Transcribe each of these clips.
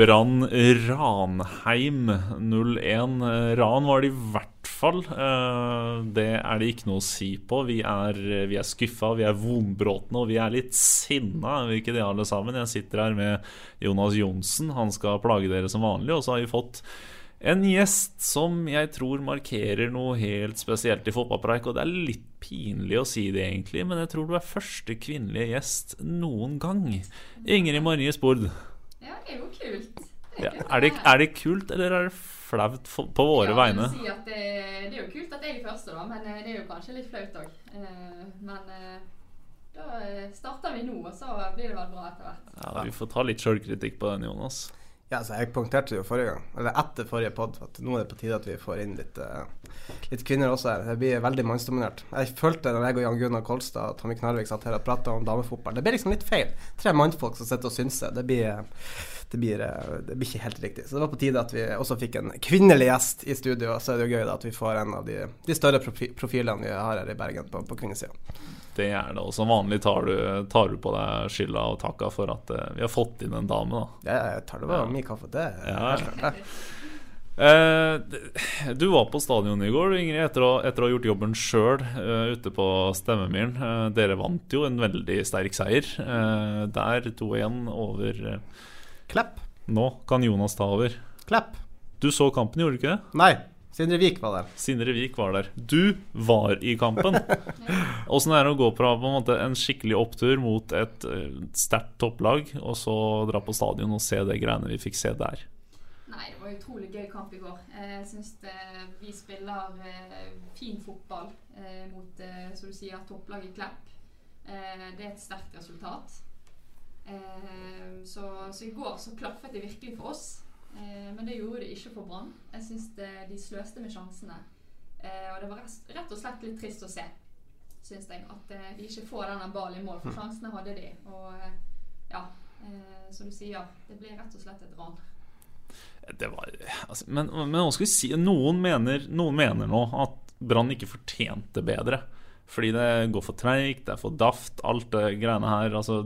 Brann Ranheim 01. Ran var det i hvert fall. Eh, Det er det ikke noe å si på. Vi er, vi er skuffa, vi er vonbrotne og vi er litt sinna. Vi ikke det, alle sammen? Jeg sitter her med Jonas Johnsen. Han skal plage dere som vanlig. Og så har vi fått en gjest som jeg tror markerer noe helt spesielt i fotballpreik. Og det er litt pinlig å si det, egentlig, men jeg tror du er første kvinnelige gjest noen gang. Ingrid Marie Spord. Ja, det er jo kult. Ja, er, det, er det kult, eller er det flaut på våre ja, vegne? Si at det, det er jo kult at jeg er første, da, men eh, det er jo kanskje litt flaut òg. Men eh, da eh, starter vi nå, og så blir det vel bra etter hvert. Ja, Vi får ta litt sjølkritikk på den, Jonas. Ja, så Jeg poengterte jo forrige gang, eller etter forrige pod, at nå er det på tide at vi får inn litt, uh, litt kvinner også her. Det blir veldig mannsdominert. Jeg følte når jeg og Jan Gunnar Kolstad og Tommy Knarvik satt her og prata om damefotball, det ble liksom litt feil. Tre mannfolk som sitter og synser. Det blir, det, blir, eh, det blir ikke helt riktig. Så det var på tide at vi også fikk en kvinnelig gjest i studio. Så er det jo gøy da at vi får en av de, de større profilene vi har her i Bergen på, på kvinnesida. Det er det. Og som vanlig tar du, tar du på deg skylda og takka for at uh, vi har fått inn en dame, da. Ja, jeg tar det bare Ja. mye kaffe. Det er Ja. Uh. Eh, du var på stadionet i går, Ingrid, etter å, etter å ha gjort jobben sjøl ute på Stemmemyren. Uh, dere vant jo en veldig sterk seier. Eh, der 2-1 over eh, Klepp. Nå kan Jonas ta over. Klepp. Du så kampen, gjorde du ikke det? Nei. Sindre Vik var der. Sindre Vik var der. Du var i kampen. Åssen er det å gå fra på en, måte, en skikkelig opptur mot et eh, sterkt topplag, og så dra på stadion og se det greiene vi fikk se der? Nei, det var en utrolig gøy kamp i går. Eh, Jeg syns vi spiller eh, fin fotball eh, mot, eh, som du sier, topplaget Klepp. Eh, Det er et sterkt resultat. Eh, Så, så i går så klaffet det virkelig for oss. Eh, Men det gjorde det ikke for Brann. Jeg syns de sløste med sjansene. Eh, Og det var rest- rett og slett litt trist å se, syns jeg. At eh, de ikke får denne ballen i mål. For sjansene hadde de. Og eh, ja, eh, som du sier, det ble rett og slett et ran. Det var, altså, men, men si? Noen mener, noen mener nå at Brann ikke fortjente bedre. Fordi det går for treigt, det er for daft, alt det greiene her. Altså,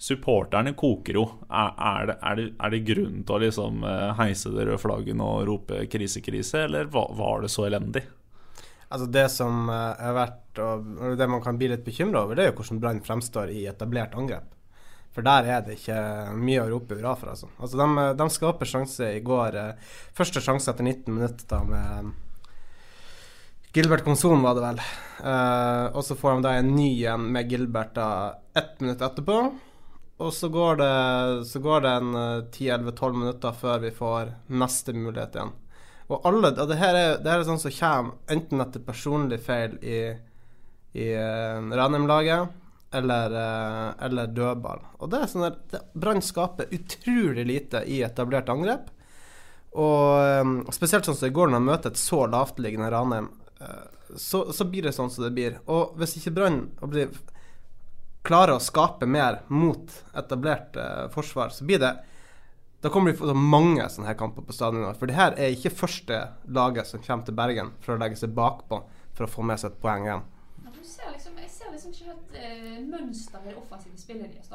supporterne koker jo. Er, er, det, er, det, er det grunn til å liksom eh, heise det røde flagget og rope 'krise, krise', eller var, var det så elendig? Altså Det som eh, er verdt og det man kan bli litt bekymra over, det er jo hvordan Brann fremstår i etablert angrep. For der er det ikke mye å rope hurra for, altså. altså de, de skaper sjanse i går. eh, Første sjanse etter 19 minutter da med Gilbert Konson, var det vel. Og så får de da en ny en med Gilbert da ett minutt etterpå. Og så går det, så går det en eh, 10-11-12 minutter før vi får neste mulighet igjen. Og alle, og det her er, det her er sånn som kommer enten etter personlig feil i, i uh, Ranheim-laget eller, uh, eller dødball. Og det er sånn at Brann skaper utrolig lite i etablert angrep. Og um, spesielt sånn som i går, når de møter et så lavtliggende Ranheim, uh, så, så blir det sånn som det blir. Og hvis ikke Brann blir- klarer å skape mer mot etablert eh, forsvar, så blir det da kommer få mange sånne her kamper på stadionet. For det her er ikke første laget som kommer til Bergen for å legge seg bakpå for å få med seg et poeng igjen. Ja, ser liksom, jeg ser liksom ikke helt eh, mønster i det offensive spillet deres.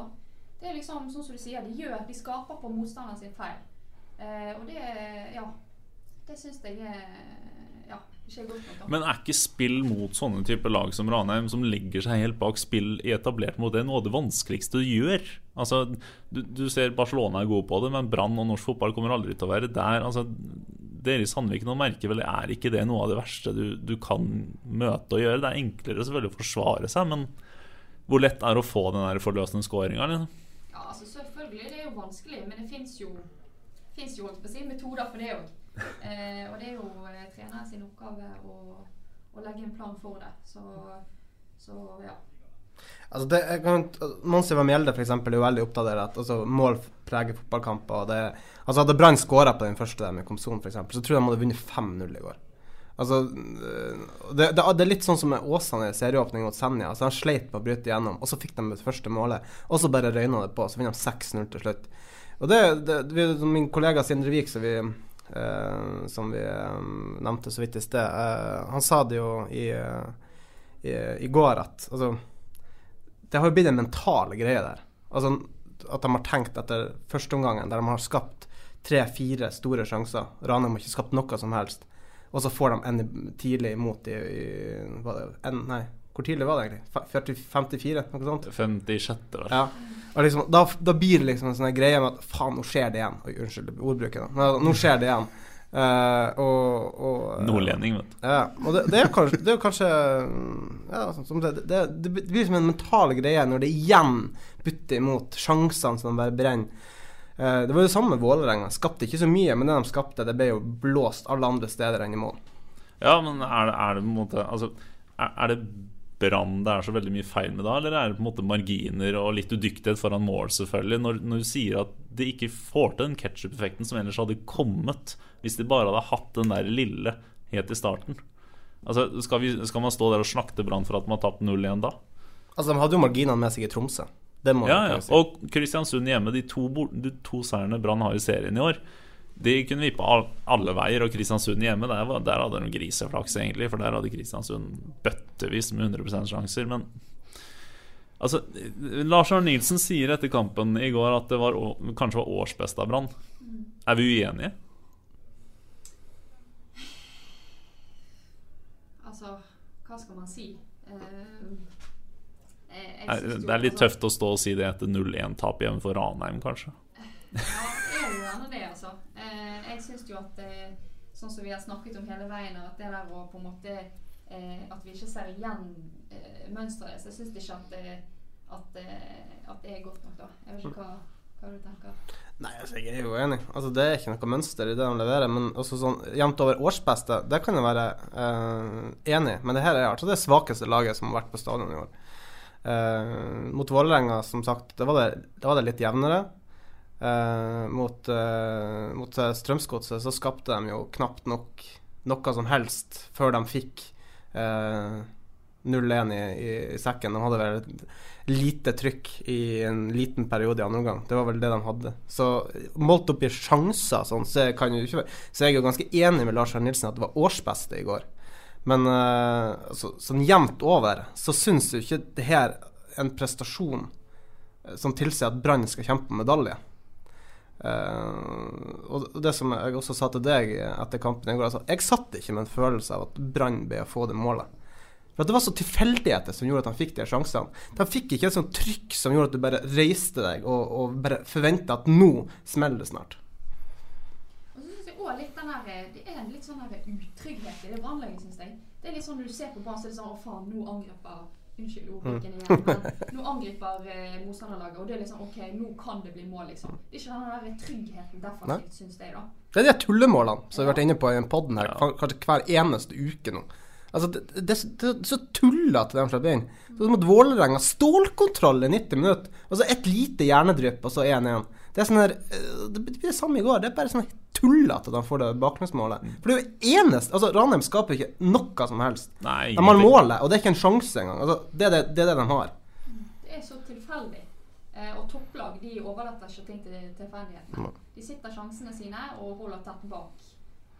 Det er liksom sånn som du sier, de gjør, de skaper på motstanderen sin feil. Eh, og det, ja, det syns jeg er Men er ikke spill mot sånne type lag som Ranheim, som legger seg helt bak spill i etablert mot det, noe av det vanskeligste du gjør? Altså, du, du ser Barcelona er gode på det, men Brann og norsk fotball kommer aldri til å være der. Altså, dere i Sandviken og merker vel er ikke det noe av det verste du, du kan møte og gjøre? Det er enklere selvfølgelig å forsvare seg, men hvor lett er det å få den der forløsende skåringa? Liksom? Ja, altså Selvfølgelig, det er jo vanskelig, men det fins jo, finnes jo si, metoder for det òg. Eh, og det er jo eh, treneren sin oppgave å, å legge en plan for det. Så, så ja. Altså det, Monsi Mjelde for eksempel, er jo veldig opptatt av at altså, mål preger fotballkamper. Det, altså Hadde Brann skåra på den første der med Komson, f.eks., så tror jeg de hadde vunnet 5-0 i går. Altså, det, det, det, er litt sånn som med Åsane i serieåpning mot Senja. Altså, han sleit med å bryte igjennom, og så fikk de det første målet. Og så bare røyna det på, så vinner de 6-0 til slutt. Og det, det, Min kollega Sindre Vik, som vi, eh, som vi um, nevnte så vidt i sted, eh, han sa det jo i, i, i går at altså det har jo blitt en mental greie der. Altså At de har tenkt etter førsteomgangen, der de har skapt tre-fire store sjanser. Ranheim har ikke skapt noe som helst. Og så får de en tidlig imot i, i det, en, Nei, hvor tidlig var det egentlig? 40, 54? Noe sånt? 56. vel. Ja. Og liksom, da, da, blir det liksom en sånn greie med at faen, nå skjer det igjen. Oi, unnskyld ordbruken. Men nå skjer det igjen. Uh, og, og Nordlending, vet du. Ja, og det, det, er kanskje, det er kanskje ja, det, det, det, blir som en mental greie når det igjen butter imot sjansene som bare brenner. Uh, det var jo det samme med Vålerenga. Skapte ikke så mye, men det de skapte, det ble jo blåst alle andre steder enn i mål. Ja, men er det, er det på en måte Altså, er, er det Brann det er så veldig mye feil med da, eller er det på en måte marginer og litt udyktighet foran mål, selvfølgelig, når, når du sier at de ikke får til den ketsjup-effekten som ellers hadde kommet hvis de bare hadde hatt den der lille helt i starten? Altså, skal, vi, skal man stå der og slakte Brann for at man har tapt 0-1 da? Altså, De hadde jo marginene med seg i Tromsø. Ja, ja. Si. Og Kristiansund hjemme, de to, de to seierne Brann har i serien i år de kunne vippa alle veier, og Kristiansund hjemme, der, der hadde de griseflaks, egentlig. For der hadde Kristiansund bøttevis med 100 sjanser. Men altså Lars Arne Nilsen sier etter kampen i går at det var, kanskje var årsbeste av Brann. Er vi uenige? Altså, hva skal man si? Jeg det er litt tøft å stå og si det etter 0-1-tap hjemme for Ranheim, kanskje? Ja, er jo gjerne det, altså. Eh, syns jo at eh, sånn som vi har snakket om hele veien, at det der å på en måte eh, At vi ikke ser igjen eh, mønsteret. Så jeg syns ikke at, eh, at, eh, at, det er godt nok, da. Jeg vet ikke hva, hva du tenker. Nei, altså, jeg er jo enig. Altså, det er ikke noe mønster i det de leverer. Men også sånn jevnt over årsbeste, det kan jeg være enig i. Men det her er altså det svakeste laget som har vært på stadion i år. mot Vålerenga, som sagt, det var det var det litt jevnere. Uh, mot, uh, mot Strømsgodset så skapte de jo knapt nok noe som helst før de fikk uh, eh, 0-1 i, i, i, sekken. De hadde vel et lite trykk i en liten periode i andre omgang. Det var vel det de hadde. Så målt opp i sjanser sånn, så, ikke, så jeg er jo ganske enig med Lars Arne Nilsen at det var årsbeste i går. Men så, sånn jevnt over så syns jo ikke det her en prestasjon som tilsier at Brann skal kjempe om medalje. Uh, og det som jeg også sa til deg etter kampen i går altså, Jeg satt ikke med en følelse av at Brann ble å få det målet. For Det var så tilfeldigheter som gjorde at han fikk de sjansene. De fikk ikke et sånt trykk som gjorde at du bare reiste deg og, og bare forventa at nå smeller det snart. Og så synes jeg også litt den her, Det er en litt sånn utrygghet i det brannlaget, syns jeg. Det er litt sånn Når du ser på banen, så er det sånn Å, faen, nå angriper Unnskyld ordbruken mm. igjen, men nå angriper eh, motstanderlaget, og det er liksom OK, nå kan det bli mål, liksom. Det er ikke den der tryggheten defensivt, syns jeg, da. Det er de tullemålene som vi har vært inne på i poden her, kanskje hver eneste uke nå. Altså, det, det, det, det er så tullete, de slipper inn. Som at Vålerenga. Stålkontroll i 90 minutter. Og så et lite hjernedrypp, og så 1-1. Det er sånn her eh, Det blir det samme i går. Det er bare sånn tullete at de får det baklengsmålet. Mm. For det er jo eneste Altså, Ranheim skaper ikke noe som helst. Nei, de har målet, og det er ikke en sjanse engang. Altså, det, er det, det, er det de har. Det er så tilfeldig. Eh, og topplag de overlater ikke ting til tilfeldighetene. De sitter sjansene sine og holder tett bak.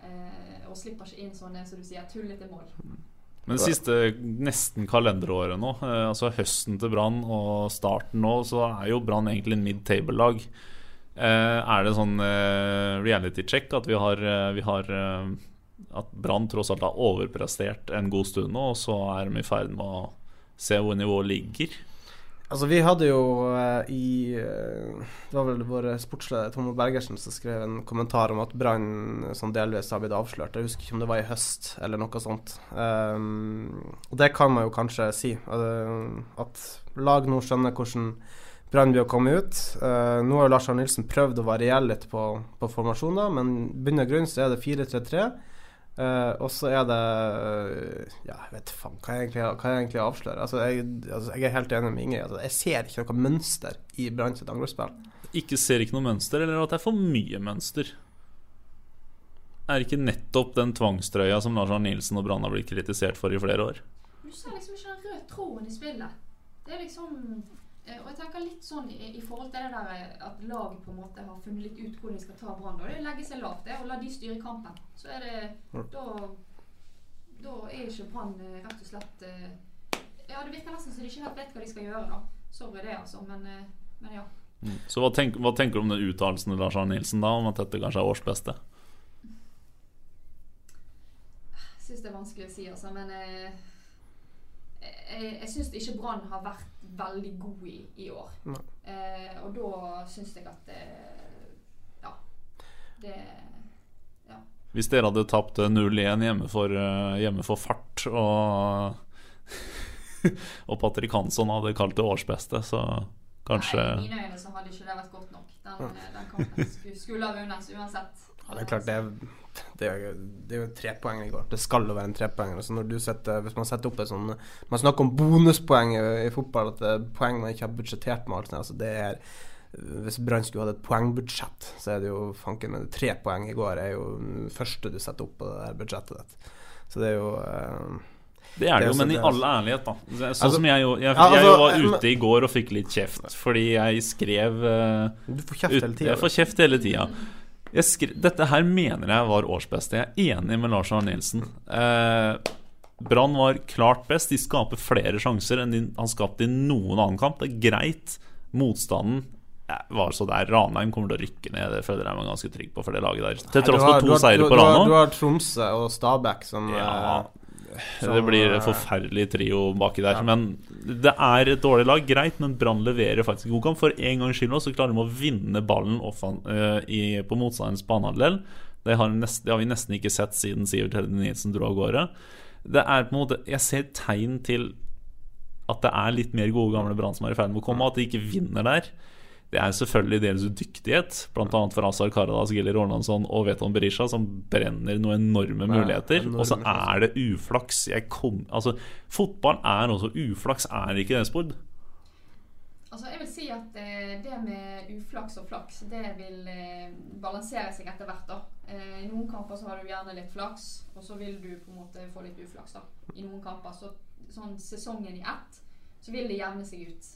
Eh, og slipper ikke inn sånne som du sier, tullete mål. Men det siste nesten kalenderåret nå, eh, altså høsten til Brann og starten nå, så er jo Brann egentlig en mid-table-lag. Eh, er det sånn eh, reality check at vi har, eh, vi har At Brann tross alt har overprestert en god stund nå, og så er de i ferd med å se hvor nivået ligger? Altså, vi hadde jo uh, i Det var vel vår sportsleder Tomo Bergersen som skrev en kommentar om at Brann sånn delvis har blitt avslørt. Jeg husker ikke om det var i høst eller noe sånt. Um, og det kan man jo kanskje si. Uh, at lag nå skjønner hvordan Brann blir å komme ut. Uh, nå har Lars Arne Nilsen prøvd å variere litt på, på formasjoner, men bunn og grunn så er det 4-3-3. Uh, og så er det uh, Ja, jeg vet faen hva jeg egentlig, hva jeg egentlig avslører. Altså, jeg, altså, jeg er helt enig med Ingrid. Altså, jeg ser ikke noe mønster i Brann sitt angrepsspill. Ikke ser ikke noe mønster, eller at det er for mye mønster? Er ikke nettopp den tvangstrøya som Lars Arne Nilsen og Brann har blitt kritisert for i flere år? Du ser liksom ikke den røde tråden i spillet. Det er liksom eh, Og jeg tenker litt sånn i, i forhold til det der eh, at laget på en måte har funnet litt ut hvordan de skal ta Brann. Det er å legge seg lavt det, og la de styre kampen. Så er det Da, da er ikke Brann eh, rett og slett eh, Ja, det virker nesten som de ikke helt vet hva de skal gjøre, da. Sorry det, altså, men, eh, men ja. Så hva, tenk, hva tenker du om den uttalelsen til Lars Arne Nilsen da, om at dette kanskje er årsbeste? Jeg syns det er vanskelig å si, altså, men eh, jeg, jeg syns ikke Brann har vært veldig god i, i år. Eh, og da syns jeg at eh, Ja. Det Hvis dere hadde tapt eh, 0-1 hjemme, eh, hjemme for fart, og Og Patrick Hansson hadde kalt det årsbeste, så kanskje Nei, I mine øyne så hadde ikke det vært godt nok. Den, eh, den kampen skulle, skulle ha vunnet uansett. Ja, det er klart, det er, det det er jo tre poeng i går. Det skal jo være en trepoenger. Altså når du setter, hvis man setter opp et sånn Man snakker om bonuspoeng i, i fotball, at det er poeng man ikke har budsjettert med. alt. Altså det er Hvis Brann skulle hatt et poengbudsjett, så er det jo fanken meg Tre poeng i går er jo det første du setter opp på det der budsjettet ditt. Så det er jo eh, Det er det jo, men i all ærlighet, da. Sånn Altså- som jeg, jeg, jeg, jeg altså, var ute i går og fikk litt kjeft fordi jeg skrev uh, Du får kjeft hele tida. Jeg får kjeft hele tida. Dette her mener jeg var årsbeste. Jeg er enig med Lars Arne Nilsen. Eh, Brann var klart best. De skaper flere sjanser enn de har skapt i noen annen kamp. Det er greit. Motstanden ja, var så der. Ranheim kommer til å rykke ned. Det føler jeg meg ganske trygg på for det laget der. Til tross for to seire på har- Du har Tromsø og Stabæk som Ja, eh, som, det blir eh, en forferdelig trio baki der. Men det er et dårlig lag, greit, men Brann leverer faktisk god kamp. For en gangs skyld nå så klarer de å vinne ballen offan, uh, i, på motstanderens banehalvdel. Det, det har vi nesten ikke sett siden Sivert Helde Nilsen dro av gårde. Det er på en måte Jeg ser tegn til at det er litt mer gode gamle Brann som er i ferd med å komme, at de ikke vinner der. Det er selvfølgelig deres dyktighet, bl.a. for Azar Karadas, Gilly Ornansson og Veton Berisha, som brenner noen enorme muligheter. enorme Og så er det uflaks. Jeg kom, altså, fotball er også uflaks, er det ikke det, Spord? Altså, jeg vil si at eh, det med uflaks og flaks, det vil eh, balansere seg etter hvert. da. Eh, I noen kamper så har du gjerne litt flaks, og så vil du på en måte få litt uflaks. da. I noen kamper, så sånn sesongen i ett, så vil det jevne seg ut.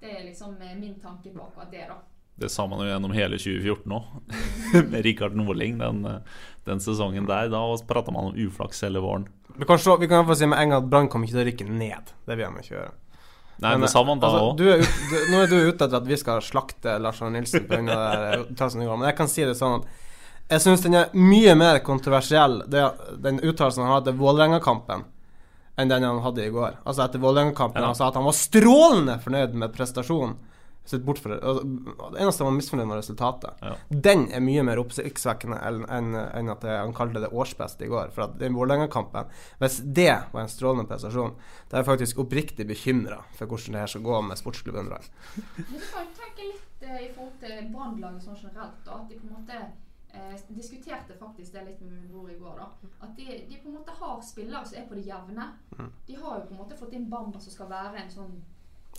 Det er liksom eh, min tanke bak akkurat det, da. Det sa man jo gjennom hele 2014 òg, med Rikard Norling. Den, eh, den sesongen der. Da prata man om uflaks hele våren. Vi kan, slå, vi kan iallfall si med en gang at Brann kommer ikke til å rykke ned. Det vil de ikke gjøre. Nei, Men, det sa man da altså, òg. du er ut, du, nå er du ute etter at vi skal slakte Lars Arne Nilsen pga. uttalelsen i går, men jeg kan si det sånn at jeg syns den er mye mer kontroversiell, det, den uttalelsen han hadde til Vålerenga-kampen, enn den han hadde i går. Altså etter Vålerenga-kampen. Ja. Han sa at han var strålende fornøyd med prestasjonen. Sitt bort for, altså, det eneste han var misfornøyd med resultatet. Ja. Den er mye mer oppsiktsvekkende enn en at det, han kalte det årsbeste i går. For at den Vålerenga-kampen Hvis det var en strålende prestasjon, da er jeg faktisk oppriktig bekymra for hvordan det her skal gå med sportsklubben Brann. Men du kan tenke litt eh, i forhold til Brannlaget sånn generelt. da, At de på en måte eh, diskuterte faktisk det litt med min bror i går. da, At de, de på en måte har spillere som er på det jevne. De har jo på en måte fått inn Bamba som skal være en sånn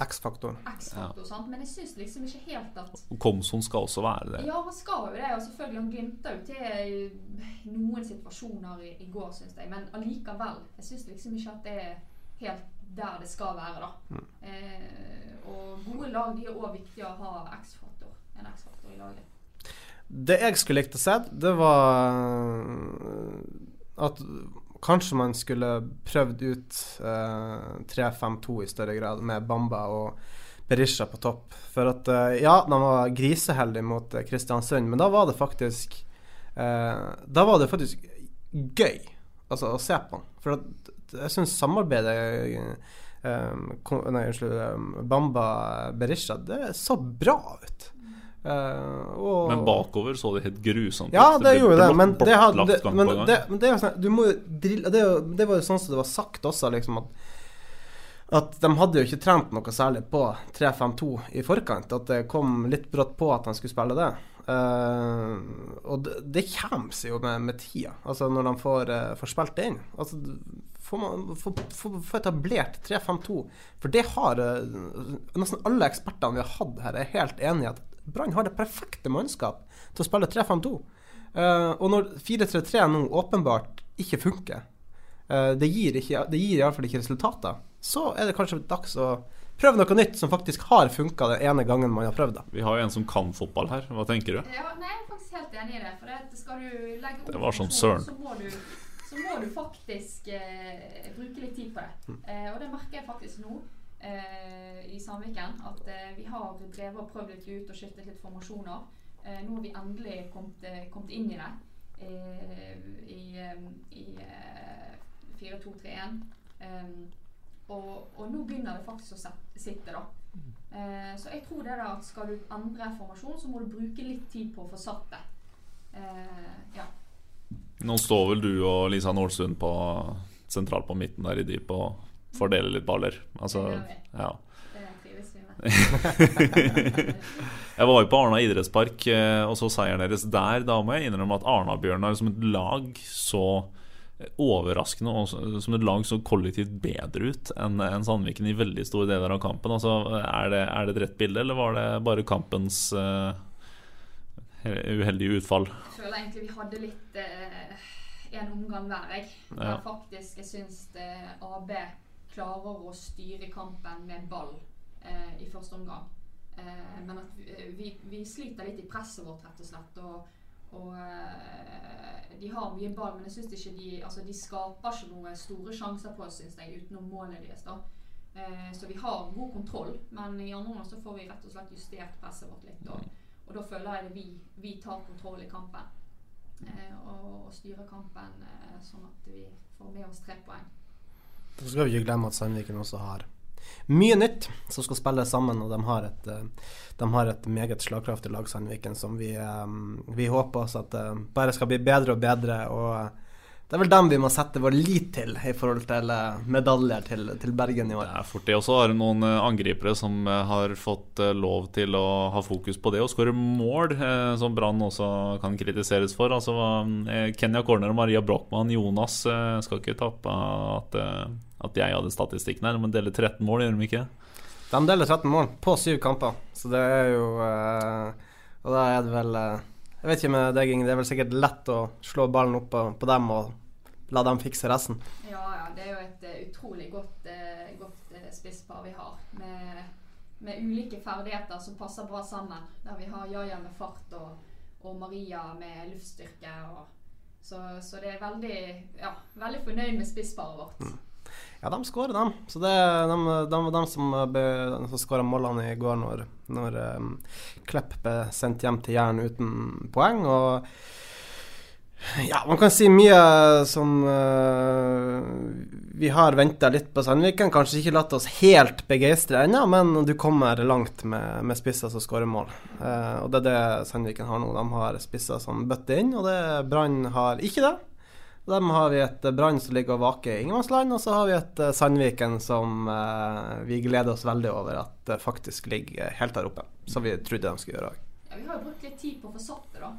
X-faktor. X-faktor. sant? Men jeg syns liksom ikke helt at Komson skal også være det. Ja, han skal jo det. Og selvfølgelig, han glimta jo til noen situasjoner i, i går, syns jeg. Men allikevel. Jeg syns liksom ikke at det er helt der det skal være, da. Eh, og gode lag de er òg viktig å ha X-faktor. En X-faktor i laget. Det jeg skulle likt å se, det var øh, at kanskje man skulle prøvd ut eh, 3-5-2 i større grad, med Bamba og Berisha på topp. For at øh, ja, de var griseheldige mot øh, Kristiansund, men da var det faktisk eh, Da var det faktisk gøy altså, å se på. For at jeg syns samarbeidet eh, Nei, unnskyld. Bamba Berisha, det så bra ut. Eh, og, Men bakover så det helt grusomt ja, ut. det gjorde det, men det, har, det, men det, men sånn drille var jo sånn som det var sagt også, liksom at at de hadde jo ikke trent noe særlig på 3-5-2 i forkant. At det kom litt brått på at de skulle spille det. Uh, og det, det kommer seg jo med, med, tida, altså når de får, uh, får spilt det inn. Altså, får man får, får, får etablert 3-5-2. For det har uh, nesten alle ekspertene vi har hatt her, er helt enig i at Brann har det perfekte mannskap til å spille 3-5-2. og når 4-3-3 nå åpenbart ikke funker, det gir, ikke, det gir iallfall ikke resultater, så er det kanskje dags å prøve noe nytt som faktisk har funka den ene gangen man har prøvd det. Vi har jo en som kan fotball her. Hva tenker du? Ja, nei, jeg er faktisk helt enig i det. For det, skal du legge opp det var som søren. Så må du, så må du faktisk eh, bruke litt tid på det. Mm. Eh, og det merker jeg faktisk nå. Eh, i Sandviken. At eh, vi har drevet og prøvd litt ut og skiftet litt formasjoner. Eh, nå har vi endelig kommet, kommet inn i det i, i 4-2-3-1. Um, og, og, nå begynner det faktisk å sitte, da. Eh, så jeg tror det da at skal du endre formasjon, så må du bruke litt tid på å få satt det. Eh, ja. Nå står vel du og Lisa Nålsund på sentralt på midten der i dyp og fordeler litt baller. Altså, det ja. Det jeg var jo på Arna idrettspark eh, og så seieren deres der. Da må jeg innrømme at Arna-Bjørnar som et lag så overraskende og som et lag så kollektivt bedre ut enn en Sandviken i veldig store deler av kampen. Altså, er, det, er, det, et rett bilde, eller var det bare kampens uh, uheldige utfall? Jeg føler egentlig vi hadde litt uh, en omgang hver, jeg. Ja. faktisk jeg syns AB klarer å styre kampen med ball eh, i første omgang. men at vi, vi, sliter litt i presset vårt, rett og slett. og og eh, de har mye ball, men jeg synes ikke de altså de skaper ikke noen store sjanser på oss, syns jeg, utenom målet deres. da. Uh, så vi har god kontroll, men i andre omgang så får vi rett og slett justert presset vårt litt. Og, og da føler jeg det vi, vi tar kontroll i kampen. Uh, og, og, styrer kampen sånn at vi får med oss tre poeng. Så skal vi ikke glemme at Sandviken også har mye nytt som skal spille sammen, og de har et, eh, de har et meget slagkraftig lag, Sandviken, som vi, eh, vi håper oss at eh, bare skal bli bedre og bedre. og det er vel dem vi må sette vår lit til i forhold til medaljer til, til Bergen i år. Det er fort det. Og så har du noen angripere som har fått lov til å ha fokus på det og skåre mål, som Brann også kan kritiseres for. Altså Kenya Corner og Maria Brochmann, Jonas skal ikke tappe at at jeg hadde statistikken her. Men deler 13 mål, gjør de ikke? De deler 13 mål på syv kamper, så det er jo Og da er det vel Jeg vet ikke med deg, Inge, det er vel sikkert lett å slå ballen opp på, på dem og la dem fikse resten? Ja, ja. Det er jo et uh, utrolig godt, godt spisspar vi har. Med, med, ulike ferdigheter som passer bra sammen. Der vi har Jaja med fart og, og Maria med luftstyrke. Og, så, så, det er veldig, ja, veldig fornøyd med spissparet vårt. Mm. Ja, de skårer, dem. Så det er de, de, de som, som skåra målene i går når, når um, Klepp ble sendt hjem til Jæren uten poeng. Og ja, man kan si mye som uh, Vi har venta litt på Sandviken. Kanskje ikke latt oss helt begeistre ennå, men du kommer langt med, med spisser som skårer mål. Uh, og det er det Sandviken har nå. De har spisser som bøtter inn, og det Brann har ikke det. Dem har vi et eh, Brann som ligger og vaker i ingenmannsland, og så har vi et uh, Sandviken som uh, vi gleder oss veldig over at faktisk ligger helt der oppe. Som vi trodde de skulle gjøre òg. Ja, vi har jo brukt litt tid på å få satt det, da.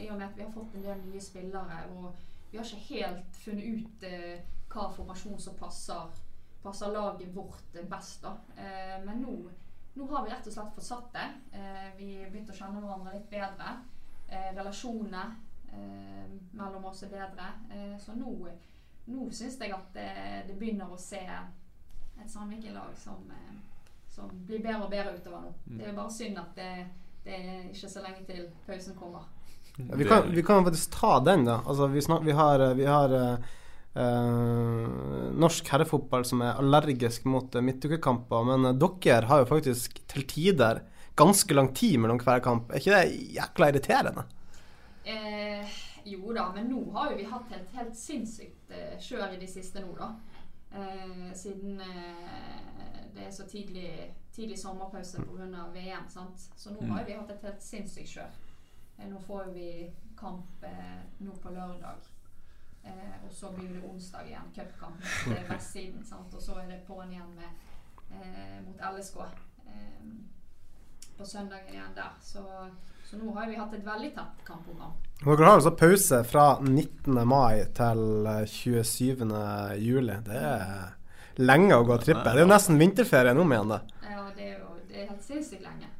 I og med at vi har fått en del nye spillere. Og vi har ikke helt funnet ut hva formasjon som passer, passer laget vårt best, da. men nå, nå, har vi rett og slett fått satt det. vi har begynt å kjenne hverandre litt bedre. relasjonene Eh, mellom oss er bedre. Eh, så nå, nå syns jeg at det, det, begynner å se et Sandviken-lag som, eh, som, blir bedre og bedre utover nå. Mm. Det er bare synd at det, det er ikke så lenge til pausen kommer. Ja, vi, kan, vi, kan, faktisk ta den, da. Altså, vi, snak, vi, har, vi har uh, norsk herrefotball som er allergisk mot midtukekamper. Men uh, dere har jo faktisk til tider ganske lang tid mellom hver kamp. Er ikke det jækla irriterende? Eh, jo da, men nå har jo vi hatt helt, helt sinnssykt eh, kjør i de siste nå, da. Eh, siden eh, det er så tidlig, tidlig sommerpause pga. VM. sant? Så nå har vi hatt et helt sinnssykt kjør. Eh, nå får vi kamp eh, nå på lørdag. Eh, og så blir det onsdag igjen, cupkamp til vestsiden. sant? Og så er det på'n igjen med eh, mot LSK eh, på søndagen igjen der. Så, så nå har vi hatt et veldig tett kampprogram. Dere har altså pause fra 19. mai til eh, 27. juli. Det er lenge å gå trippe. Det er jo nesten vinterferie nå mener igjen, det. Ja, det er jo det er helt sinnssykt lenge.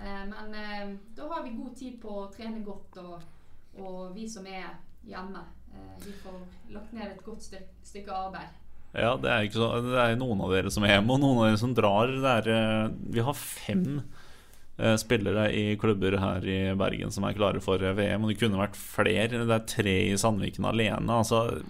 Eh, men eh, da har vi god tid på å trene godt, og, og vi som er hjemme, eh, vi får lagt ned et godt styk, stykke arbeid. Ja, det er, ikke så, det er noen av dere som er hjemme, og noen av dere som drar. Det er, eh, vi har fem eh, spillere i klubber her i Bergen som er klare for VM, og det kunne vært flere. Det er tre i Sandviken alene. Altså,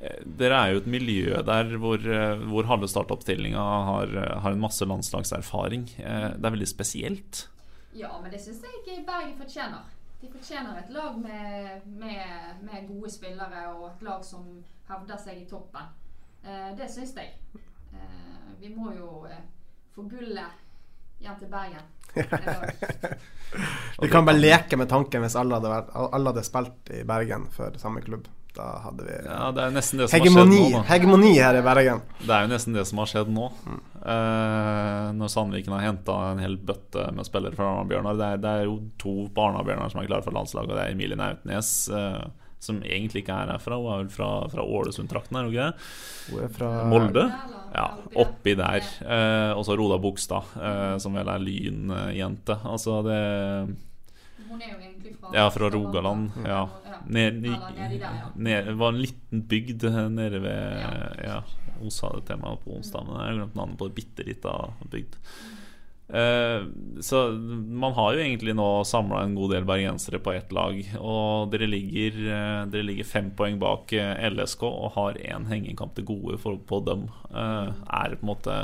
eh, dere er jo et miljø der hvor, eh, hvor halve startoppstillinga har, har en masse landslagserfaring. Eh, Det er veldig spesielt. Ja, men det syns jeg ikke Bergen fortjener. De fortjener et lag med, med, med gode spillere og et lag som hevder seg i toppen. Eh, det syns jeg. Eh, vi må jo eh, få gullet hjem til Bergen. Vi kan bare leke med tanken hvis alle hadde, vært, alle hadde spilt i Bergen for samme klubb. Da hadde vi Ja, det er nesten det som hegemoni, har skjedd nå. da. hegemoni her i Bergen. Det er jo nesten det som har skjedd nå. Eh, når Sandviken har henta en hel bøtte med spillere fra Arna-Bjørnar. Det, er- det er jo to på Arna-Bjørnar som er klare for landslaget, og det er Emilie Nautnes. eh, som egentlig ikke er herfra. Hun er vel fra, fra Ålesund-trakten, er hun ikke det? Hun er fra Molde? Ja, oppi der. Eh, og så Roda Bogstad, eh, som vel er lynjente. Altså det Hun er jo egentlig fra Ja, fra Rogaland. Ja. Ned, var en liten bygd nede ved Ja, hun sa det til meg på onsdag, men jeg har glemt navnet på det bitte lita bygd. Eh, så man har jo egentlig nå samla en god del bergensere på ett lag. Og dere ligger, eh, dere ligger fem poeng bak eh, LSK og har én hengekamp til gode for, på dem. Er det på en måte